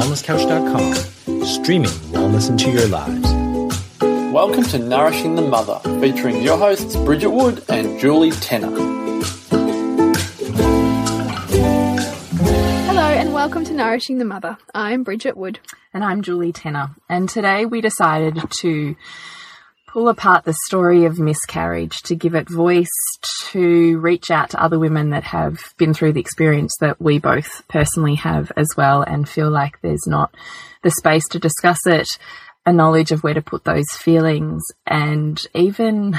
wellnesscouch.com, streaming wellness into your lives. Welcome to Nourishing the Mother, featuring your hosts Bridget Wood and Julie Tenner. Hello, and welcome to Nourishing the Mother. I'm Bridget Wood. And I'm Julie Tenner. And today we decided to pull apart the story of miscarriage, to give it voice, to reach out to other women that have been through the experience that we both personally have as well and feel like there's not the space to discuss it, a knowledge of where to put those feelings, and even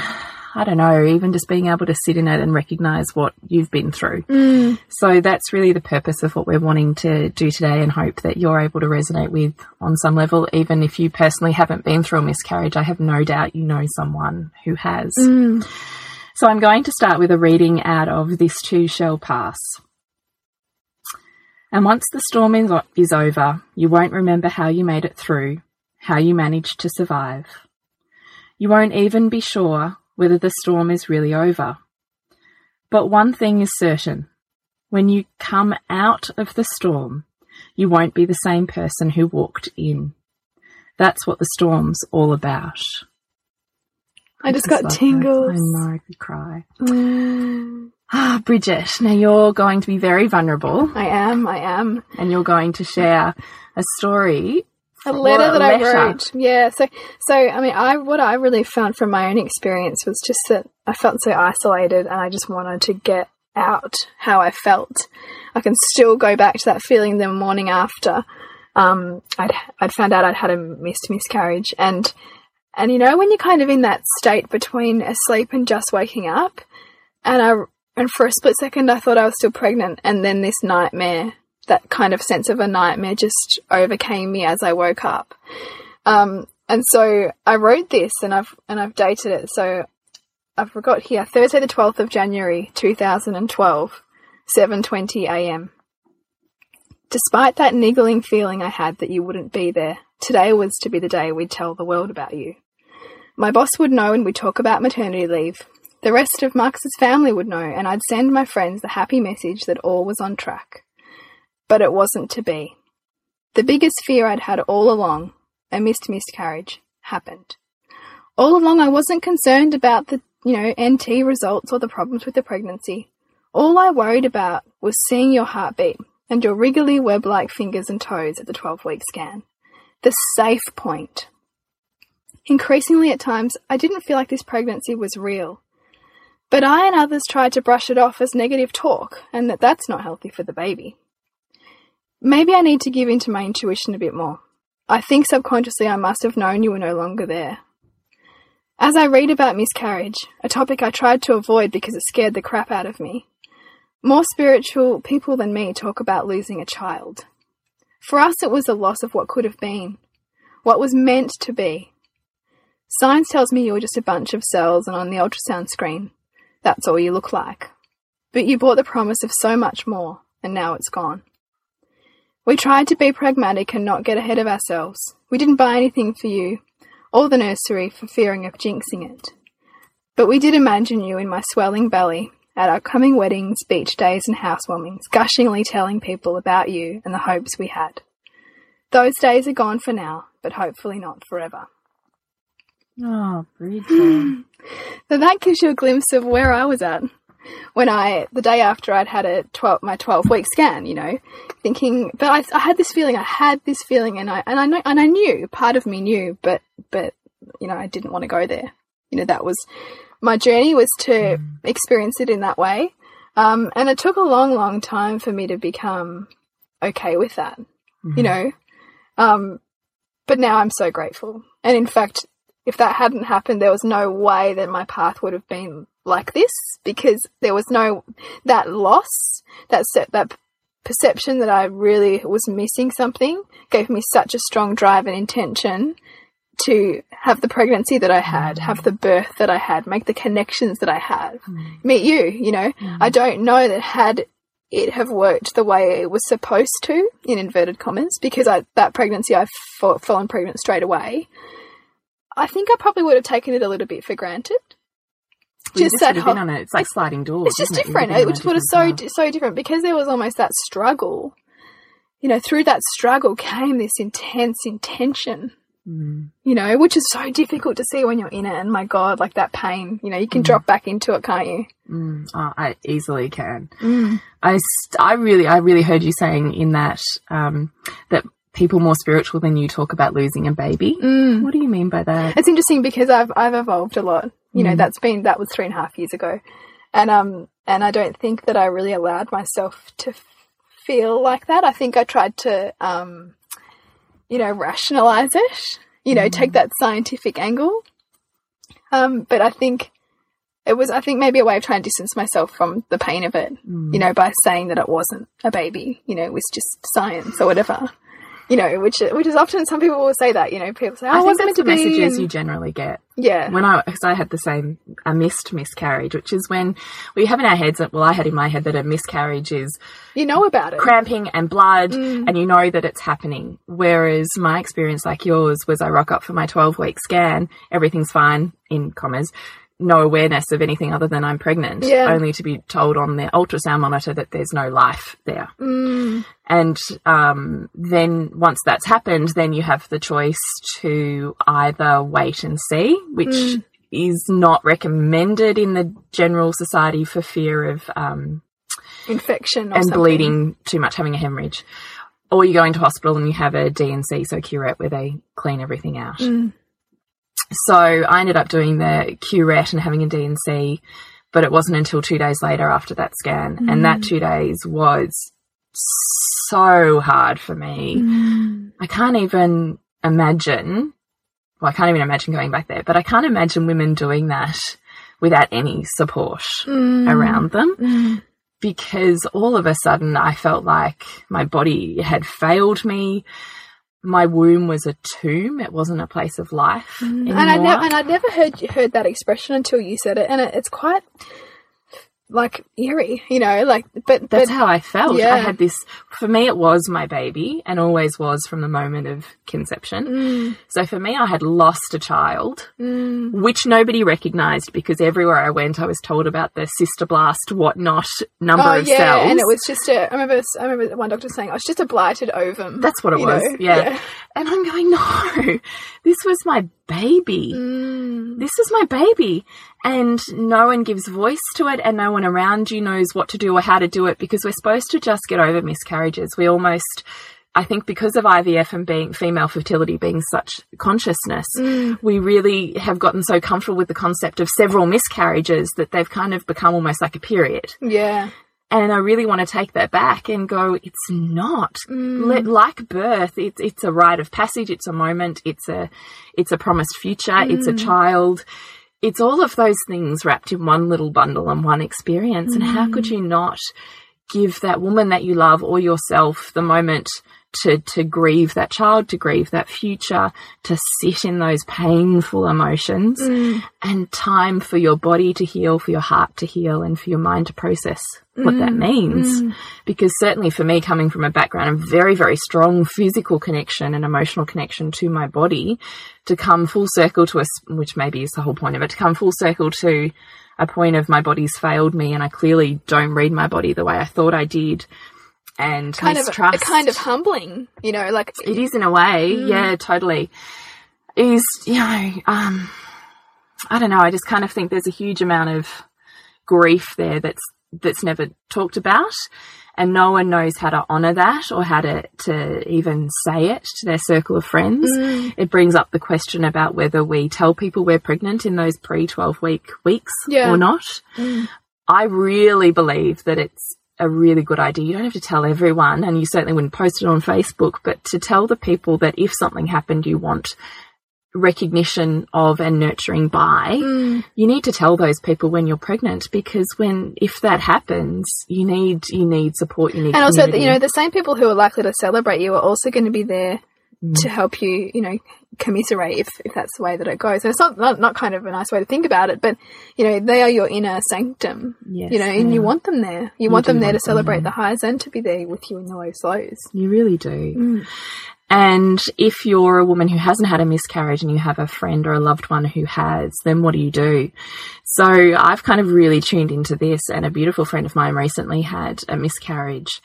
I don't know, even just being able to sit in it and recognize what you've been through. Mm. So that's really the purpose of what we're wanting to do today and hope that you're able to resonate with on some level. Even if you personally haven't been through a miscarriage, I have no doubt you know someone who has. Mm. So I'm going to start with a reading out of This Too Shall Pass. And once the storm is, is over, you won't remember how you made it through, how you managed to survive. You won't even be sure whether the storm is really over. But one thing is certain when you come out of the storm, you won't be the same person who walked in. That's what the storm's all about. I just got tingles. I know, I could cry. Mm. Ah, Bridget, now you're going to be very vulnerable I am, I am. and you're going to share a story. A letter a that I wrote. Yeah, so so I mean I what I really found from my own experience was just that I felt so isolated and I just wanted to get out how I felt. I can still go back to that feeling the morning after um, I'd I'd found out I'd had a missed miscarriage and and you know when you're kind of in that state between asleep and just waking up and I and for a split second I thought I was still pregnant and then this nightmare that kind of sense of a nightmare just overcame me as I woke up um, and so I wrote this and I've and I've dated it so I've got here Thursday the 12th of January 2012 7:20 a.m. Despite that niggling feeling I had that you wouldn't be there, today was to be the day we'd tell the world about you. My boss would know and we'd talk about maternity leave. The rest of Marcus's family would know, and I'd send my friends the happy message that all was on track. But it wasn't to be. The biggest fear I'd had all along, a missed miscarriage, happened. All along I wasn't concerned about the, you know, NT results or the problems with the pregnancy. All I worried about was seeing your heartbeat and your wriggly web like fingers and toes at the 12 week scan. The safe point. Increasingly at times, I didn't feel like this pregnancy was real. But I and others tried to brush it off as negative talk and that that's not healthy for the baby. Maybe I need to give in to my intuition a bit more. I think subconsciously I must have known you were no longer there. As I read about miscarriage, a topic I tried to avoid because it scared the crap out of me, more spiritual people than me talk about losing a child. For us, it was the loss of what could have been, what was meant to be. Science tells me you're just a bunch of cells, and on the ultrasound screen, that's all you look like. But you brought the promise of so much more, and now it's gone. We tried to be pragmatic and not get ahead of ourselves. We didn't buy anything for you, or the nursery for fearing of jinxing it. But we did imagine you in my swelling belly at our coming weddings, beach days, and housewarmings, gushingly telling people about you and the hopes we had. Those days are gone for now, but hopefully not forever. Oh, Bridget. So that gives you a glimpse of where I was at when I, the day after I'd had a 12, my 12 week scan, you know, thinking, but I, I had this feeling, I had this feeling and I, and I know, and I knew, part of me knew, but, but, you know, I didn't want to go there. You know, that was, my journey was to experience it in that way. Um, and it took a long, long time for me to become okay with that, you know. Um, but now I'm so grateful. And in fact, if that hadn't happened, there was no way that my path would have been like this because there was no that loss, that set that perception that I really was missing something gave me such a strong drive and intention to have the pregnancy that I had, have the birth that I had, make the connections that I had, mm. meet you, you know. Mm. I don't know that had it have worked the way it was supposed to, in inverted commas, because I, that pregnancy I've fallen pregnant straight away. I think I probably would have taken it a little bit for granted. Just just that have been on it. It's like sliding doors. It's just isn't it? You've different. It was, what is so so different because there was almost that struggle. you know, through that struggle came this intense intention. Mm. You know, which is so difficult to see when you're in it. And my God, like that pain, you know, you can drop back into it, can't you? Mm. Oh, I easily can. Mm. I, st- I really, I really heard you saying in that, um, that people more spiritual than you talk about losing a baby. Mm. What do you mean by that? It's interesting because I've I've evolved a lot. You know, Mm. that's been that was three and a half years ago, and um and I don't think that I really allowed myself to feel like that. I think I tried to um you know rationalize it. You know, take that scientific angle. Um, but I think it was I think maybe a way of trying to distance myself from the pain of it. Mm. You know, by saying that it wasn't a baby. You know, it was just science or whatever. You know, which which is often some people will say that. You know, people say, "Oh, I wasn't meant the to be," messages and- you generally get. yeah, when I, because I had the same, a missed miscarriage, which is when we have in our heads, that well, I had in my head that a miscarriage is you know about it. cramping and blood Mm. and you know that it's happening. Whereas my experience, like yours, was I rock up for my 12 week scan, everything's fine, in commas, no awareness of anything other than I'm pregnant, Yeah. only to be told on the ultrasound monitor that there's no life there. Mm, And um, then once that's happened, then you have the choice to either wait and see, which Mm. is not recommended in the general society for fear of um, infection or and something. bleeding too much, having a hemorrhage. Or you go into hospital and you have a DNC, so curette, where they clean everything out. Mm. So I ended up doing the curette and having a DNC, but it wasn't until two days later after that scan. And that two days was so hard for me. Mm. I can't even imagine, well, I can't even imagine going back there, but I can't imagine women doing that without any support Mm. around them Mm. because all of a sudden I felt like my body had failed me. My womb was a tomb. It wasn't a place of life mm. And. I never and I'd never heard heard that expression until you said it, and it, it's quite like eerie, you know, like but That's but how I felt. Yeah. I had this, for me, it was my baby and always was from the moment of conception. Mm, So for me, I had lost a child, mm, which nobody recognized because everywhere I went, I was told about the sister blast, whatnot, number oh of yeah, cells. and it was just a. I remember I remember one doctor saying, "Oh, it's just a blighted ovum." That's what it was. know? Yeah. And I'm going, no, this was my baby. Mm, This is my baby. And no one gives voice to it, and no one around you knows what to do or how to do it because we're supposed to just get over miscarriages. We almost, I think, because of IVF and being female fertility being such consciousness, mm, we really have gotten so comfortable with the concept of several miscarriages that they've kind of become almost like a period. yeah. And I really want to take that back and go, it's not. Mm. Let, like birth, it's it's a rite of passage. It's a moment. It's a it's a promised future. It's a child. It's all of those things wrapped in one little bundle and one experience. And how could mm. you not give that woman that you love or yourself the moment to to grieve that child, to grieve that future, to sit in those painful emotions, mm. and time for your body to heal, for your heart to heal, and for your mind to process what that mm. means. Mm. Because certainly for me, coming from a background of very, very strong physical connection and emotional connection to my body, to come full circle to us, which maybe is the whole point of it, to come full circle to a point of my body's failed me and I clearly don't read my body the way I thought I did. And Kind mistrust. of kind of humbling, you know, like It is in a way, mm. yeah, totally. Is you know, um, I don't know. I just kind of think there's a huge amount of grief there that's that's never talked about, and no one knows how to honour that or how to to even say it to their circle of friends. Mm. It brings up the question about whether we tell people we're pregnant in those pre twelve week weeks Yeah. or not. Mm. I really believe that it's a really good idea. You don't have to tell everyone, and you certainly wouldn't post it on Facebook, but to tell the people that if something happened you want recognition of and nurturing by, Mm. you need to tell those people when you're pregnant because when if that happens, you need you need support, you need and also you know the same people who are likely to celebrate you are also going to be there Mm. to help you you know commiserate if, if that's the way that it goes and it's not, not not kind of a nice way to think about it but you know they are your inner sanctum Yes, you know and you want them there you, want them there to want them celebrate there. the highs and to be there with you in the low lows You really do. Mm. And if you're a woman who hasn't had a miscarriage and you have a friend or a loved one who has, then what do you do? So I've kind of really tuned into this, and a beautiful friend of mine recently had a miscarriage.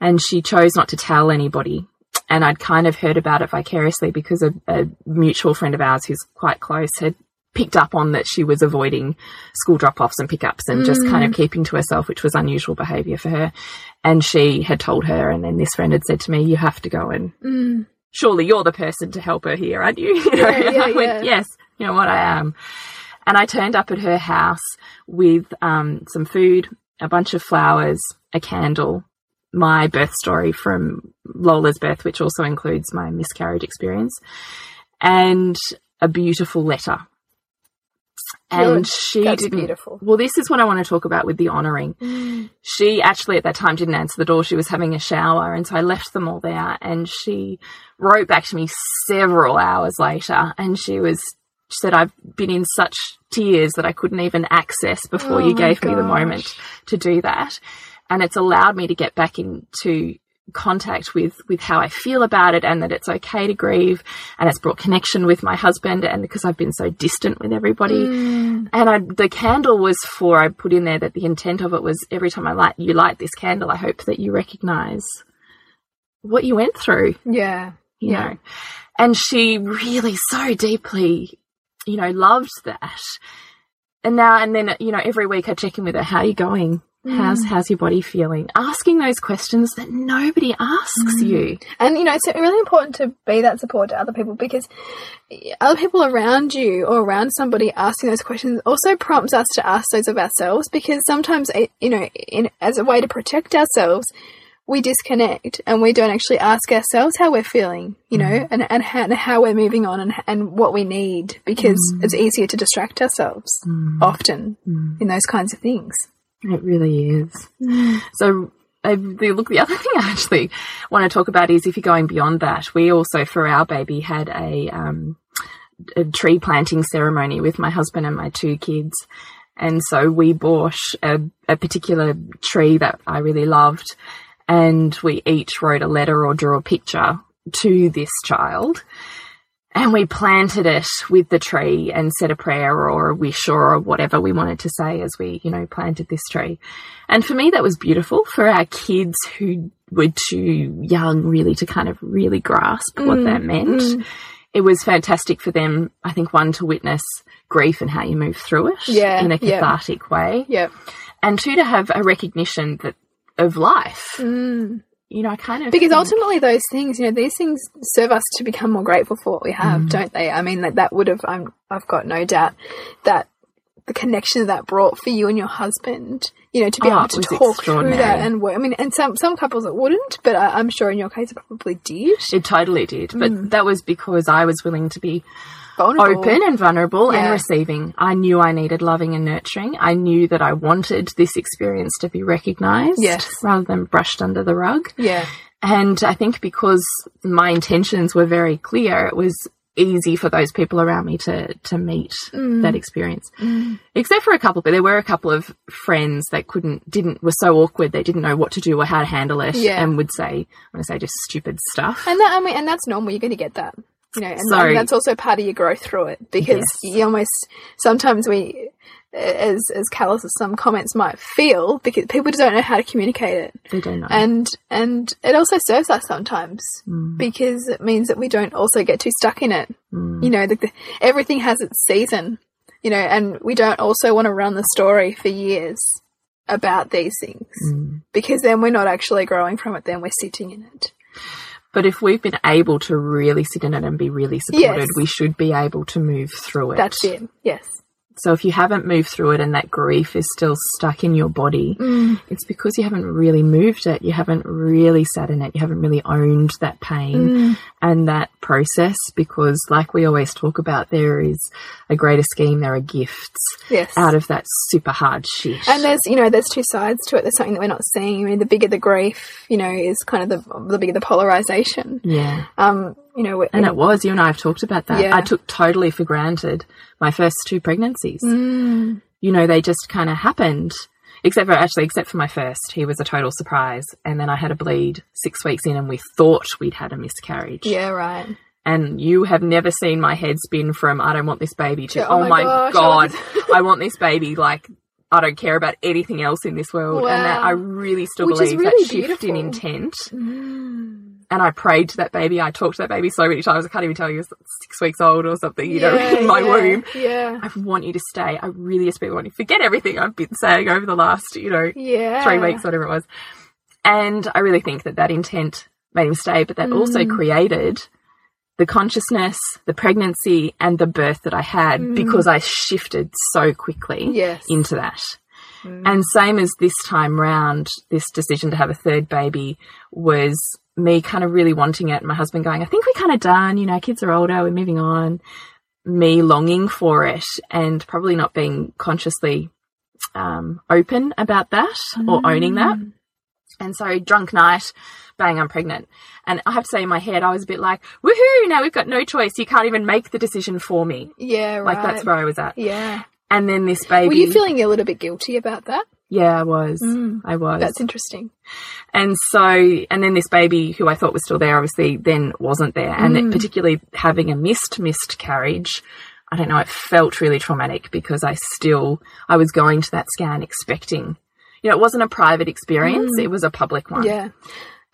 and she chose not to tell anybody. And I'd kind of heard about it vicariously because a, a mutual friend of ours who's quite close had picked up on that she was avoiding school drop offs and pickups and just kind of keeping to herself, which was unusual behavior for her. And she had told her, and then this friend had said to me, You have to go and surely you're the person to help her here, aren't you? You know, Yeah, yeah, I went, yeah. Yes, you know what, I am. And I turned up at her house with um, some food, a bunch of flowers, a candle, my birth story from Lola's birth, which also includes my miscarriage experience, and a beautiful letter. And Good. she That's didn't. beautiful. Well, this is what I want to talk about with the honouring. Mm. She actually at that time didn't answer the door. She was having a shower, and so I left them all there. And she wrote back to me several hours later, and she was she said, "I've been in such tears that I couldn't even access before Oh you gave me the moment to do that." And it's allowed me to get back into contact with with how I feel about it and that it's okay to grieve and it's brought connection with my husband and because I've been so distant with everybody Mm. and I, the candle was for I put in there that the intent of it was every time I light you light this candle I hope that you recognize what you went through Yeah. you Yeah. know and she really so deeply you know loved that. And now and then you know every week I check in with her how are you going? How's mm. how's your body feeling? Asking those questions that nobody asks mm. you. And you know, it's really important to be that support to other people because other people around you or around somebody asking those questions also prompts us to ask those of ourselves because sometimes, eh, you know, in, as a way to protect ourselves, we disconnect and we don't actually ask ourselves how we're feeling, you know, mm. and, and, how, and how we're moving on and, and what we need because mm. it's easier to distract ourselves mm. often in those kinds of things. It really is. So, I, the, look, the other thing I actually want to talk about is if you're going beyond that, we also, for our baby, had a, um, a tree planting ceremony with my husband and my two kids. And so we bought a, a particular tree that I really loved, and we each wrote a letter or drew a picture to this child and we planted it with the tree and said a prayer or a wish or whatever we wanted to say as we, you know, planted this tree. And for me, that was beautiful for our kids who were too young really to kind of really grasp what that mm, meant. Mm. It was fantastic for them, I think, one to witness grief and how you move through it Yeah, in a yeah. cathartic way. Yep. And two, to have a recognition that of life. You know, I kind of Because think- ultimately, those things, you know, these things serve us to become more grateful for what we have, Mm. don't they? I mean, that that would have, I'm, I've got no doubt that the connection that brought for you and your husband, you know, to be Oh, able to talk through that and work. I mean, and some some couples it wouldn't, but I, I'm sure in your case it probably did. It totally did. But Mm. that was because I was willing to be Vulnerable. open and vulnerable Yeah. and receiving. I knew I needed loving and nurturing. I knew that I wanted this experience to be recognized Yes. rather than brushed under the rug. Yeah. And I think because my intentions were very clear, it was easy for those people around me to to meet Mm. that experience. Except for a couple, but there were a couple of friends that couldn't didn't were so awkward they didn't know what to do or how to handle it Yeah. and would say I'm gonna say just stupid stuff. And that, I mean, and that's normal. You're going to get that, you know, and, that's also part of your growth through it because Yes. you almost sometimes we, as as callous as some comments might feel, because people just don't know how to communicate it, they don't know. and and it also serves us sometimes mm. because it means that we don't also get too stuck in it. Mm. You know, the, the, everything has its season, you know, and we don't also want to run the story for years about these things mm. because then we're not actually growing from it. Then we're sitting in it. But if we've been able to really sit in it and be really supported, Yes. we should be able to move through it. That's it. Yes. So if you haven't moved through it and that grief is still stuck in your body, Mm. it's because you haven't really moved it. You haven't really sat in it. You haven't really owned that pain Mm. and that process because like we always talk about, there is a greater scheme. There are gifts Yes. out of that super hard shit. and there's, you know, there's two sides to it. There's something that we're not seeing. I mean, the bigger the grief, you know, is kind of the, the bigger the polarization. yeah. Um, you know, And it was, you and I have talked about that. Yeah. I took totally for granted my first two pregnancies. Mm. You know, they just kind of happened. Except for, actually, except for my first. He was a total surprise. And then I had a bleed six weeks in and we thought we'd had a miscarriage. yeah, right. And you have never seen my head spin from, I don't want this baby to, Yeah, oh, my, gosh, God, I want this baby. Like, I don't care about anything else in this world. And that I really still Which believe really that shift in intent. Mm. And I prayed to that baby. I talked to that baby so many times. I can't even tell you, it was six weeks old or something, you know, in my yeah, womb. Yeah. I want you to stay. I really desperately want you to forget everything I've been saying over the last, you know, Yeah. three weeks, whatever it was. And I really think that that intent made him stay, but that also Mm. created the consciousness, the pregnancy, and the birth that I had because I shifted so quickly Mm. Yes. Mm. into that. And same as this time round, this decision to have a third baby was me kind of really wanting it. My husband going, I think we're kind of done. You know, kids are older, we're moving on. Me longing for it and probably not being consciously um, open about that or owning that. And so, drunk night, bang, I'm pregnant. And I have to say, in my head, I was a bit like, woohoo, now we've got no choice. You can't even make the decision for me. Yeah, right. Like, that's where I was at. Yeah. And then this baby. Were you feeling a little bit guilty about that? Yeah, I was. Mm. I was. That's interesting. And so, and then this baby who I thought was still there, obviously then wasn't there. And Mm. it, particularly having a missed, missed carriage, I don't know, it felt really traumatic because I still, I was going to that scan expecting, you know, it wasn't a private experience, it was a public one. Mm. Yeah.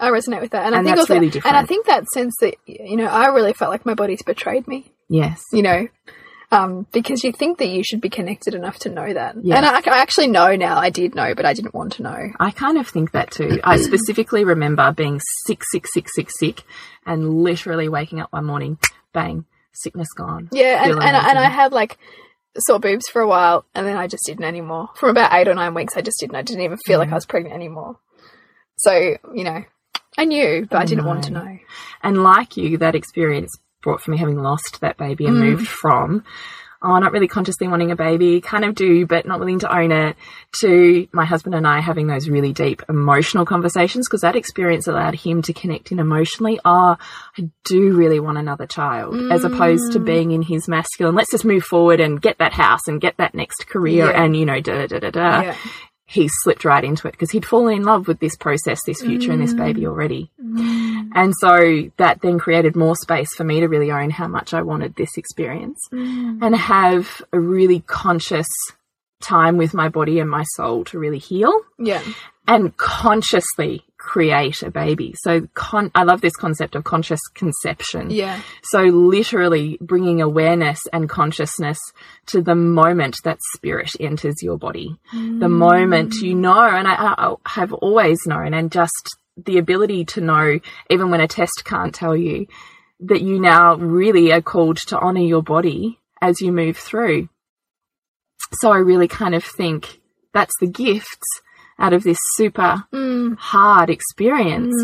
I resonate with that. And, I think that's also, really and I think that sense that, you know, I really felt like my body's betrayed me, Yes. you know, um, because you think that you should be connected enough to know that. And I, I actually know now, I did know, but I didn't want to know. I kind of think that too. I specifically remember being sick, sick, sick, sick, sick, and literally waking up one morning, bang, sickness gone. Yeah, and, and, I- and I had like sore boobs for a while, and then I just didn't anymore. From about eight or nine weeks, I just didn't. I didn't even feel like I was pregnant anymore. So, you know, I knew, but I, didn't want to know. And like you, that experience brought for me having lost that baby Mm. and moved from, oh, not really consciously wanting a baby, kind of do, but not willing to own it, to my husband and I having those really deep emotional conversations because that experience allowed him to connect in emotionally. Oh, I do really want another child, as opposed to Mm. being in his masculine, let's just move forward and get that house and get that next career Yeah. and, you know, da da da da. Yeah. He slipped right into it because he'd fallen in love with this process, this future, and this baby mm. already. Mm. And so that then created more space for me to really own how much I wanted this experience mm. and have a really conscious time with my body and my soul to really heal Yeah. And consciously create a baby. So con- I love this concept of conscious conception. Yeah. So literally bringing awareness and consciousness to the moment that spirit enters your body. The mm. moment you know, and I, I have always known, and just the ability to know, even when a test can't tell you, that you now really are called to honor your body as you move through. So I really kind of think that's the gifts out of this super Mm. hard experience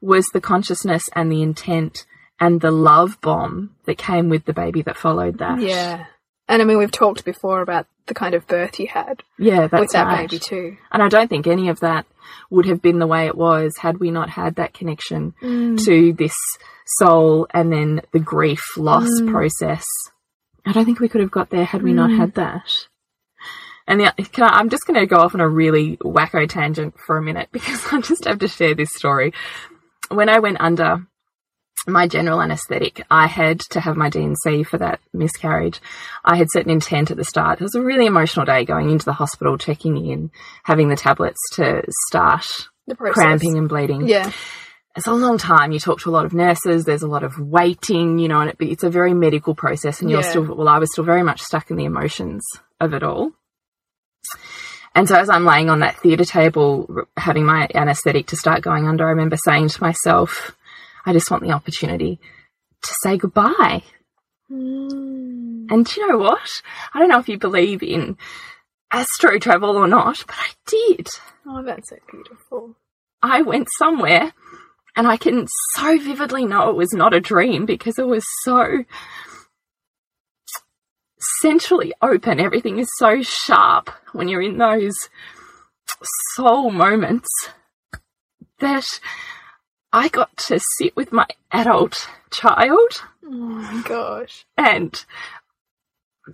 was the consciousness and the intent and the love bomb that came with the baby that followed that. Yeah. And I mean, we've talked before about the kind of birth you had Yeah, that's with that right. baby too. And I don't think any of that would have been the way it was had we not had that connection Mm. to this soul and then the grief loss process. I don't think we could have got there had we not had that. And the, I, I'm just going to go off on a really wacko tangent for a minute because I just have to share this story. When I went under my general anesthetic, I had to have my DNC for that miscarriage. I had set an intent at the start. It was a really emotional day going into the hospital, checking in, having the tablets to start The process. cramping and bleeding. Yeah. It's a long time. You talk to a lot of nurses. There's a lot of waiting, you know, and it, it's a very medical process. And you're still, well, I was still very much stuck in the emotions of it all. And so as I'm laying on that theatre table, having my anaesthetic to start going under, I remember saying to myself, I just want the opportunity to say goodbye. Mm. And do you know what? I don't know if you believe in astro travel or not, but I did. Oh, that's so beautiful. I went somewhere and I can so vividly know it was not a dream because it was so centrally open. Everything is so sharp when you're in those soul moments that I got to sit with my adult child Oh my gosh. and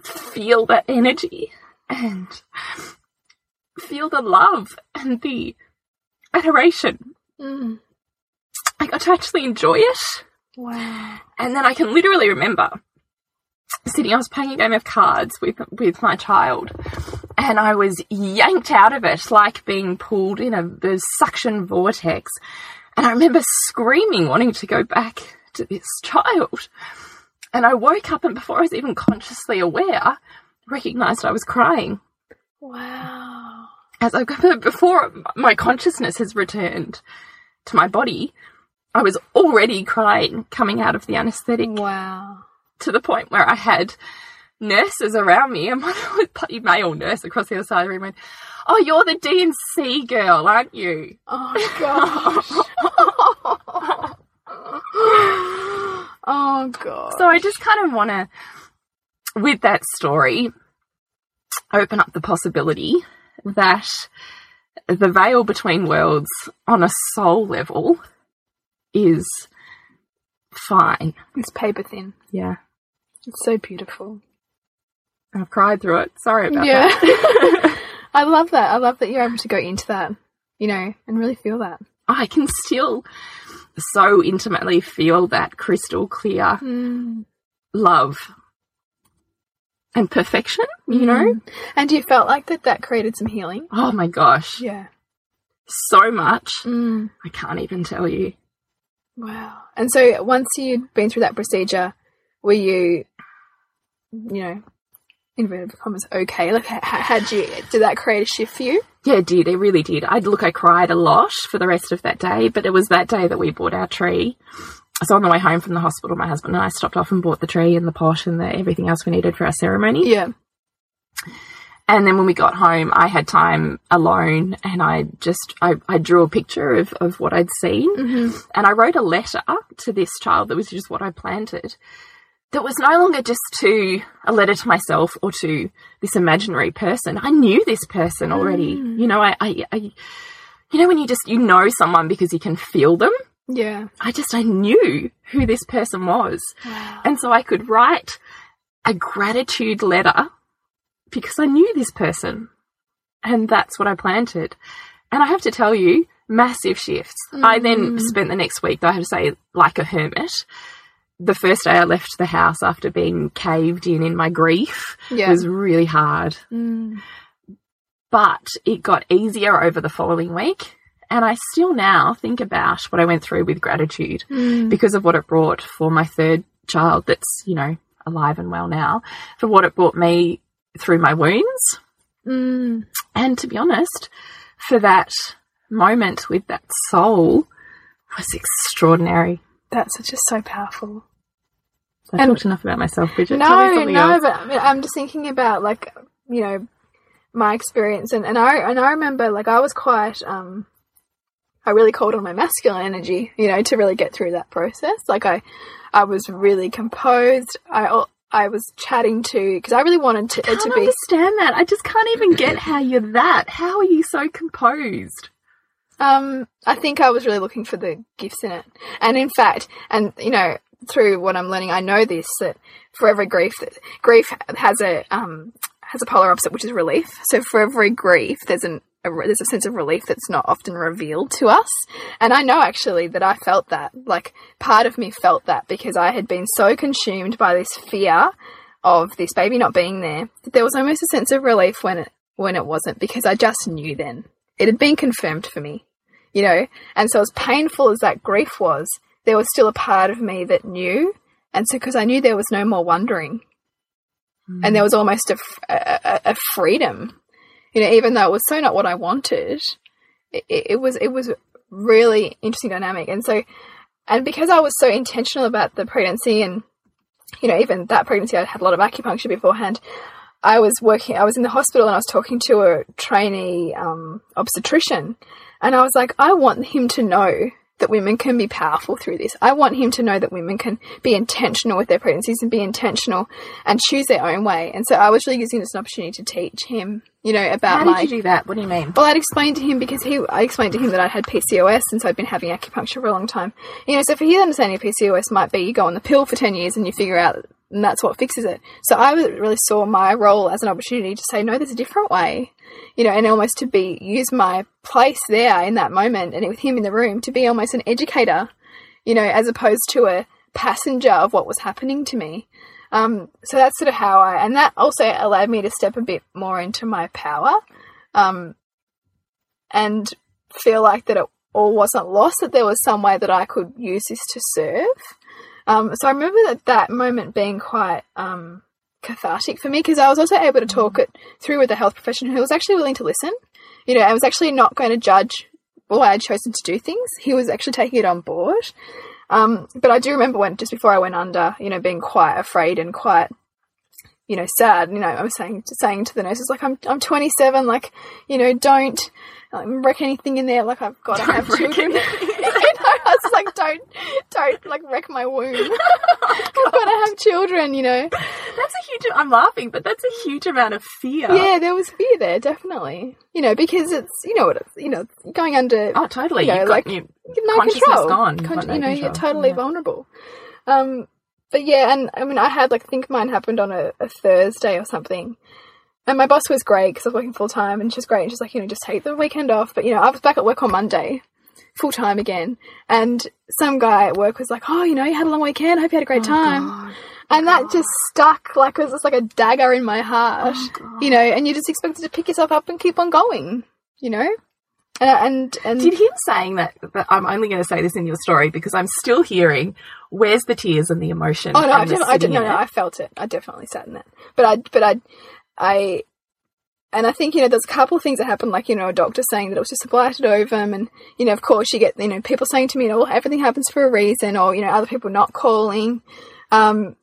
feel that energy and feel the love and the adoration. Mm. I got to actually enjoy it. Wow. And then I can literally remember sitting, I was playing a game of cards with, with my child and I was yanked out of it like being pulled in a, the suction vortex. And I remember screaming, wanting to go back to this child. And I woke up, and before I was even consciously aware, recognized I was crying. Wow. As I before my consciousness has returned to my body, I was already crying coming out of the anesthetic. Wow. To the point where I had nurses around me, and one male nurse across the other side of the room went, "Oh, you're the DNC girl, aren't you?" Oh gosh. oh god. So I just kind of want to, with that story, open up the possibility that the veil between worlds on a soul level is fine. It's paper thin. Yeah. It's so beautiful. I've cried through it. Sorry about Yeah. that. I love that. I love that you're able to go into that, you know, and really feel that. I can still so intimately feel that crystal clear Mm. love and perfection, you know? And you felt like that that created some healing? Oh my gosh. Yeah. So much. Mm. I can't even tell you. Wow. And so once you'd been through that procedure, were you, you know, inverted commas, okay? Like, had you, did that create a shift for you? Yeah, it did. It really did. I look, I cried a lot for the rest of that day, but it was that day that we bought our tree. So on the way home from the hospital, my husband and I stopped off and bought the tree and the pot and the, everything else we needed for our ceremony. Yeah. And then when we got home, I had time alone and I just, I, I drew a picture of, of what I'd seen Mm-hmm. and I wrote a letter to this child that was just what I planted. That was no longer just to a letter to myself or to this imaginary person. I knew this person already. You know, I, I, I, you know, when you just, you know someone because you can feel them. Yeah. I just, I knew who this person was. Wow. And so I could write a gratitude letter because I knew this person. And that's what I planted. And I have to tell you, massive shifts. I then spent the next week, though I have to say, like a hermit. The first day I left the house after being caved in in my grief Yeah. was really hard. Mm. But it got easier over the following week. And I still now think about what I went through with gratitude Mm. because of what it brought for my third child that's, you know, alive and well now, for what it brought me through my wounds. Mm. And to be honest, for that moment with that soul was extraordinary. That's just so powerful. I And- talked enough about myself, Bridget. No, no, else. but I mean, I'm just thinking about like you know my experience, and and I and I remember like I was quite um I really called on my masculine energy, you know, to really get through that process. Like I I was really composed. I I was chatting to because I really wanted to I it to be understand that. I just can't even get how you're that. How are you so composed? Um, I think I was really looking for the gifts in it. And in fact, and you know, through what I'm learning, I know this that for every grief, that grief has a um has a polar opposite, which is relief. So for every grief, there's an a, there's a sense of relief that's not often revealed to us. And I know actually that I felt that. Like part of me felt that because I had been so consumed by this fear of this baby not being there. that There was almost a sense of relief when it when it wasn't because I just knew then it had been confirmed for me, you know. And so, as painful as that grief was, there was still a part of me that knew. And so, because I knew there was no more wondering, and there mm. was almost a a freedom, you know, even though it was so not what I wanted, it, it was it was really interesting dynamic. And so, and because I was so intentional about the pregnancy, and you know, even that pregnancy, I had a lot of acupuncture beforehand. I was working, I was in the hospital and I was talking to a trainee um, obstetrician. And I was like, I want him to know that women can be powerful through this. I want him to know that women can be intentional with their pregnancies and be intentional and choose their own way. And so I was really using this an opportunity to teach him, you know, about How did you do that? What do you mean? Well, I'd explained to him because he, I explained to him that I'd had PCOS and so I'd been having acupuncture for a long time. You know, so for his understanding of PCOS might be you go on the pill for 10 years and you figure out and that's what fixes it. So I really saw my role as an opportunity to say, no, there's a different way, you know, and almost to be, use my place there in that moment and with him in the room to be almost an educator, you know, as opposed to a passenger of what was happening to me. Um, so that's sort of how I, and that also allowed me to step a bit more into my power, um, and feel like that it all wasn't lost, that there was some way that I could use this to serve. Um, so I remember that that moment being quite um, cathartic for me because I was also able to talk it through with a health professional who was actually willing to listen. You know, I was actually not going to judge why I'd chosen to do things. He was actually taking it on board. Um, but I do remember when just before I went under, you know, being quite afraid and quite, you know, sad. You know, I was saying saying to the nurses like, "I'm I'm 27. Like, you know, don't like, wreck anything in there. Like, I've got to have children." you know, I was like, "Don't don't like wreck my womb. I've got to have children." You know. That's a huge. I'm laughing, but that's a huge amount of fear. Yeah, there was fear there, definitely. You know, because it's you know what it's you know going under. Oh, totally. You know, You've like got no consciousness control. gone. Con- no you know, you're totally Yeah. vulnerable. Um, but yeah, and I mean, I had like I think mine happened on a, a Thursday or something, and my boss was great because I was working full time, and she's great. And she's like, you know, just take the weekend off. But you know, I was back at work on Monday, full time again, and some guy at work was like, oh, you know, you had a long weekend. I hope you had a Oh, great time. And that just stuck like it was just like a dagger in my heart, Oh, you know. And you're just expected to pick yourself up and keep on going, you know. And and and Did him saying that, but I'm only going to say this in your story because I'm still hearing where's the tears and the emotion. Oh no, I definitely, I didn't. no, no. I felt it. I definitely sat in that. But I, but I, I, and I think you know, there's a couple of things that happened, like you know, a doctor saying that it was just a blighted ovum, and you know, of course, you get you know, people saying to me, you know, well, everything happens for a reason, or you know, other people not calling. Um,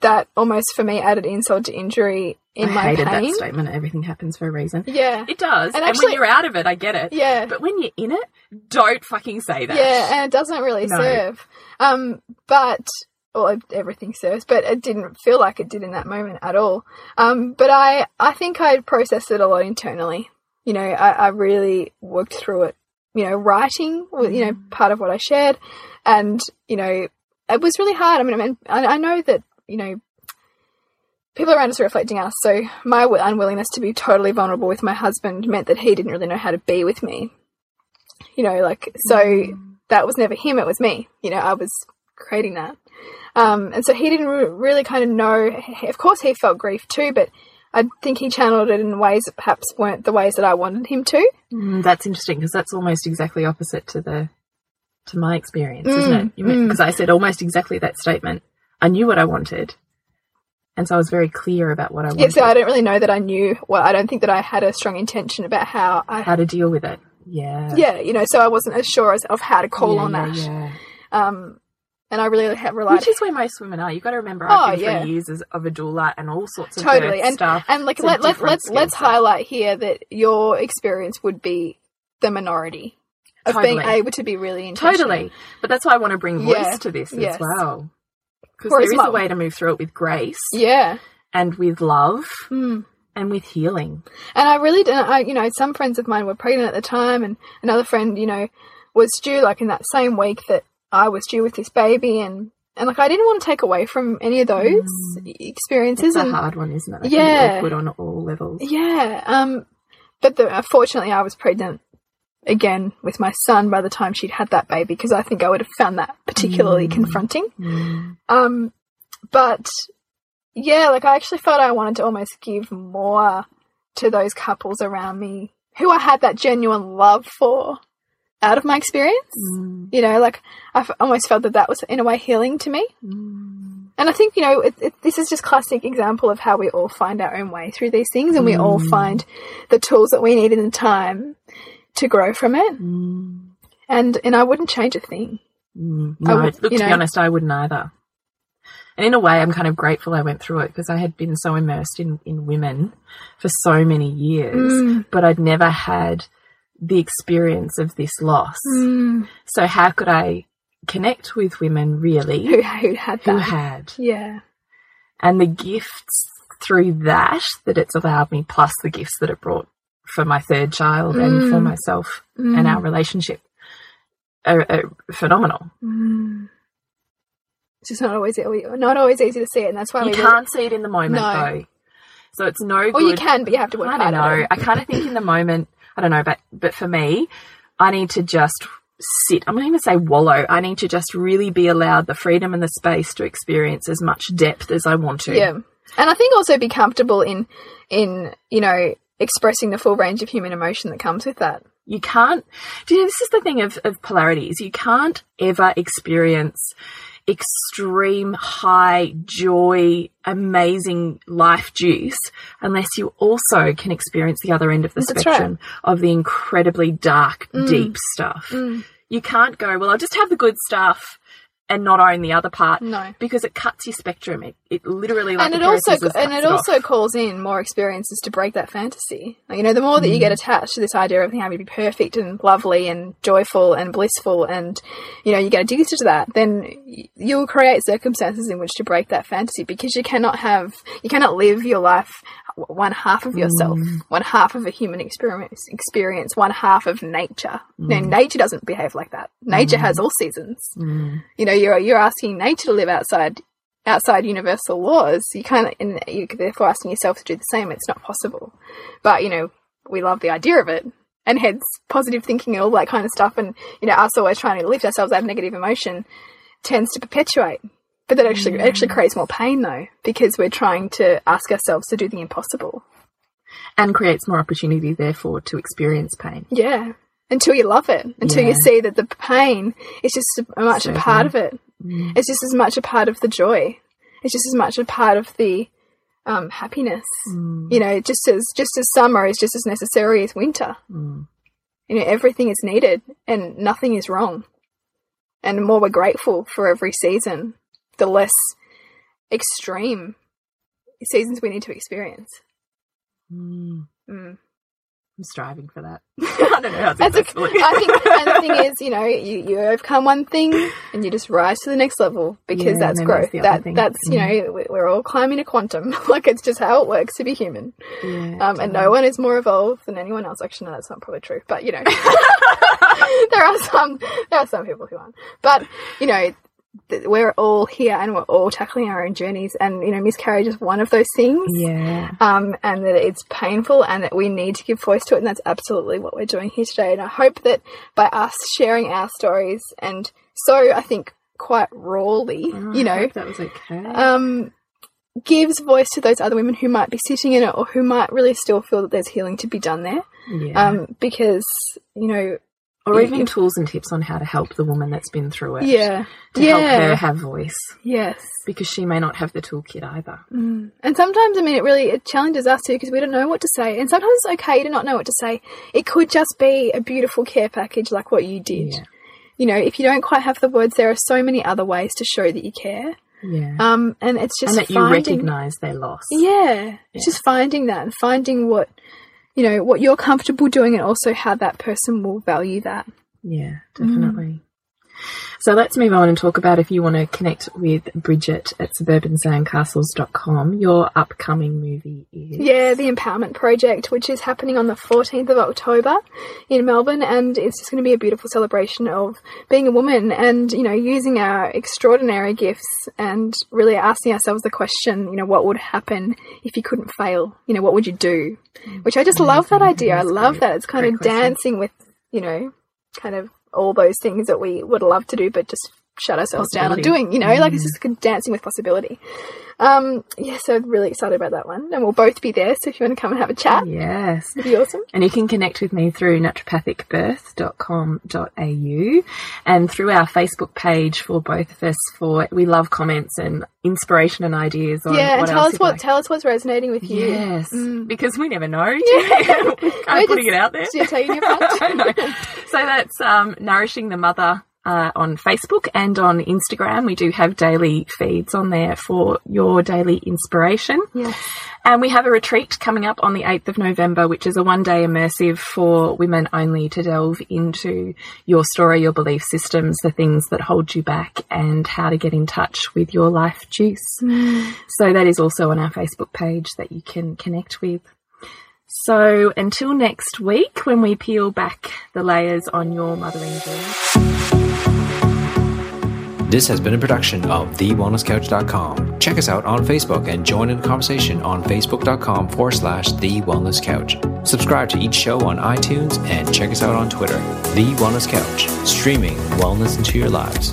that almost for me added insult to injury in I my hated pain. that statement. Everything happens for a reason. Yeah, It does. And And, when you're out of it, I get it. yeah. But when you're in it, don't fucking say that. Yeah, and it doesn't really No. serve. Um, but well, everything serves, but it didn't feel like it did in that moment at all. Um, but I, I think I processed it a lot internally. You know, I, I really worked through it. You know, writing was, you know, part of what I shared, and you know, it was really hard. I mean, I mean, I, I know that you know. People around us are reflecting us, so my unwillingness to be totally vulnerable with my husband meant that he didn't really know how to be with me. You know, like, so that was never him, it was me. You know, I was creating that. Um, and so he didn't really kind of know. Of course, he felt grief too, but I think he channeled it in ways that perhaps weren't the ways that I wanted him to. Mm, that's interesting because that's almost exactly opposite to the to my experience, isn't Mm, it? mm. Because I said almost exactly that statement. I knew what I wanted, and so I was very clear about what I wanted. Yeah, so I don't really know that I knew. Well, I don't think that I had a strong intention about how I. how to deal with it. Yeah. yeah, you know, so I wasn't as sure as of how to call Yeah, on yeah, that. yeah. Um, and I really have relied Which is where most women are. You've got to remember, Oh, I've been yeah. through years as, of a doula and all sorts of totally and stuff. and like let, let, let's let's highlight here that your experience would be the minority of being able to be really intentional. Totally. But that's why I want to bring voice Yeah, to this yes. as well. Because there is my- a way to move through it with grace Yeah. and with love Mm. and with healing. And I really didn't, I, you know, some friends of mine were pregnant at the time, and another friend, you know, was due like in that same week that I was due with this baby, and and like I didn't want to take away from any of those experiences. It's a hard one, isn't it? I Yeah. on all levels. yeah, um, but the, unfortunately, I was pregnant again with my son by the time she'd had that baby because I think I would have found that particularly confronting. Mm. Um, but yeah, like I actually felt I wanted to almost give more to those couples around me who I had that genuine love for out of my experience. Mm. You know, like I f- almost felt that that was in a way healing to me. Mm. And I think, you know, it, it, this is just classic example of how we all find our own way through these things and we all find the tools that we need in the time to grow from it. Mm. And, and I wouldn't change a thing. Mm. I No, would- look, to be honest, I wouldn't either. And in a way, I'm kind of grateful I went through it because I had been so immersed in, in women for so many years, Mm. but I'd never had the experience of this loss. Mm. So how could I connect with women really Who, who had who that. had? yeah. And the gifts through that that it's allowed me, plus the gifts that it brought for my third child and for Mm. myself Mm. and our relationship are, are phenomenal. Mm. It's just not always not always easy to see it, and that's why You we can't see it in the moment No. though. So it's no good. or you can, but you have to work I don't know. I kind of think in the moment, I don't know, but but for me, I need to just sit. I'm not even say wallow. I need to just really be allowed the freedom and the space to experience as much depth as I want to. Yeah. And I think also be comfortable in in, you know, expressing the full range of human emotion that comes with that. You can't, do you know, this is the thing of, of polarities. You can't ever experience extreme high joy, amazing life juice unless you also can experience the other end of the That's spectrum right. of the incredibly dark, deep stuff. Mm. You can't go, well, I'll just have the good stuff and not own the other part No. because it cuts your spectrum. It, it literally like and it also and it off. also calls in more experiences to break that fantasy. Like, you know, the more that you Mm. get attached to this idea of having to be perfect and lovely and joyful and blissful, and you know, you get addicted to that, then you'll create circumstances in which to break that fantasy because you cannot have you cannot live your life one half of yourself, Mm. one half of a human experience, experience one half of nature. No, Mm. nature doesn't behave like that. Nature has all seasons Mm. you know you're you're asking nature to live outside outside universal laws you can't and you're therefore asking yourself to do the same it's not possible but you know we love the idea of it and hence positive thinking and all that kind of stuff and you know us always trying to lift ourselves out of negative emotion tends to perpetuate but that actually it actually creates more pain though because we're trying to ask ourselves to do the impossible And creates more opportunity, therefore, to experience pain. yeah until you love it until Yeah. you see that the pain is just as much a part of it Mm. it's just as much a part of the joy. It's just as much a part of the um, happiness. Mm. You know, just as just as summer is just as necessary as winter. Mm. You know, everything is needed and nothing is wrong. And the more we're grateful for every season, the less extreme seasons we need to experience. Mm. Mm. I'm striving for that. I don't know how That's a, successfully. I think, and the thing is, you know, you, you overcome one thing and you just rise to the next level because Yeah, that's growth. there's That that's you Mm. know, we- we're all climbing a quantum. like it's just how it works to be human. Yeah, Um, and no one is more evolved than anyone else. Actually, no, that's not probably true. But you know, there are some there are some people who aren't. But you know, we're all here and we're all tackling our own journeys. And you know, miscarriage is one of those things. Yeah. Um, and that it's painful and that we need to give voice to it. And that's absolutely what we're doing here today. And I hope that by us sharing our stories and so I think quite rawly, you know, that was okay. um, gives voice to those other women who might be sitting in it or who might really still feel that there's healing to be done there. yeah. Um, because, you know, or if- even tools and tips on how to help the woman that's been through it. yeah. To help her have voice Yes. because she may not have the toolkit either. Mm. And sometimes, I mean, it really it challenges us too because we don't know what to say. And sometimes it's okay to not know what to say. It could just be a beautiful care package like what you did. Yeah. You know, if you don't quite have the words, there are so many other ways to show that you care. Yeah. Um, and it's just and that you recognise their loss. Yeah, it's just finding that and finding what you know what you're comfortable doing, and also how that person will value that. Yeah, definitely. So let's move on and talk about if you want to connect with Bridget at suburbansandcastles.com. Your upcoming movie is. Yeah, the Empowerment Project, which is happening on the 14th of October in Melbourne, and it's just going to be a beautiful celebration of being a woman and, you know, using our extraordinary gifts and really asking ourselves the question, you know, what would happen if you couldn't fail? You know, what would you do? Which I just mm-hmm. love that mm-hmm. idea. I love great. that. It's kind Great of question. dancing with, you know, kind of all those things that we would love to do, but just shut ourselves down on doing, you know, like it's just kind dancing with possibility. Um, yeah, so really excited about that one. And we'll both be there, so if you want to come and have a chat, Yes. it'd be awesome. And you can connect with me through naturopathicbirth.com.au and through our Facebook page for both of us for we love comments and inspiration and ideas on yeah, and tell us what like. tell us what's resonating with you. Yes, Mm. because we never know. Yeah. Kind of putting just- it out there. Yeah, taking your punch. So that's um, Nourishing the Mother uh, on Facebook and on Instagram. We do have daily feeds on there for your daily inspiration. Yes. And we have a retreat coming up on the 8th of November, which is a one day immersive for women only to delve into your story, your belief systems, the things that hold you back, and how to get in touch with your life juice. So that is also on our Facebook page that you can connect with. So until next week, when we peel back the layers on your mothering journey. This has been a production of TheWellnessCouch.com. Check us out on Facebook and join in the conversation on Facebook.com forward slash The Wellness Couch. Subscribe to each show on iTunes and check us out on Twitter. The Wellness Couch, streaming wellness into your lives.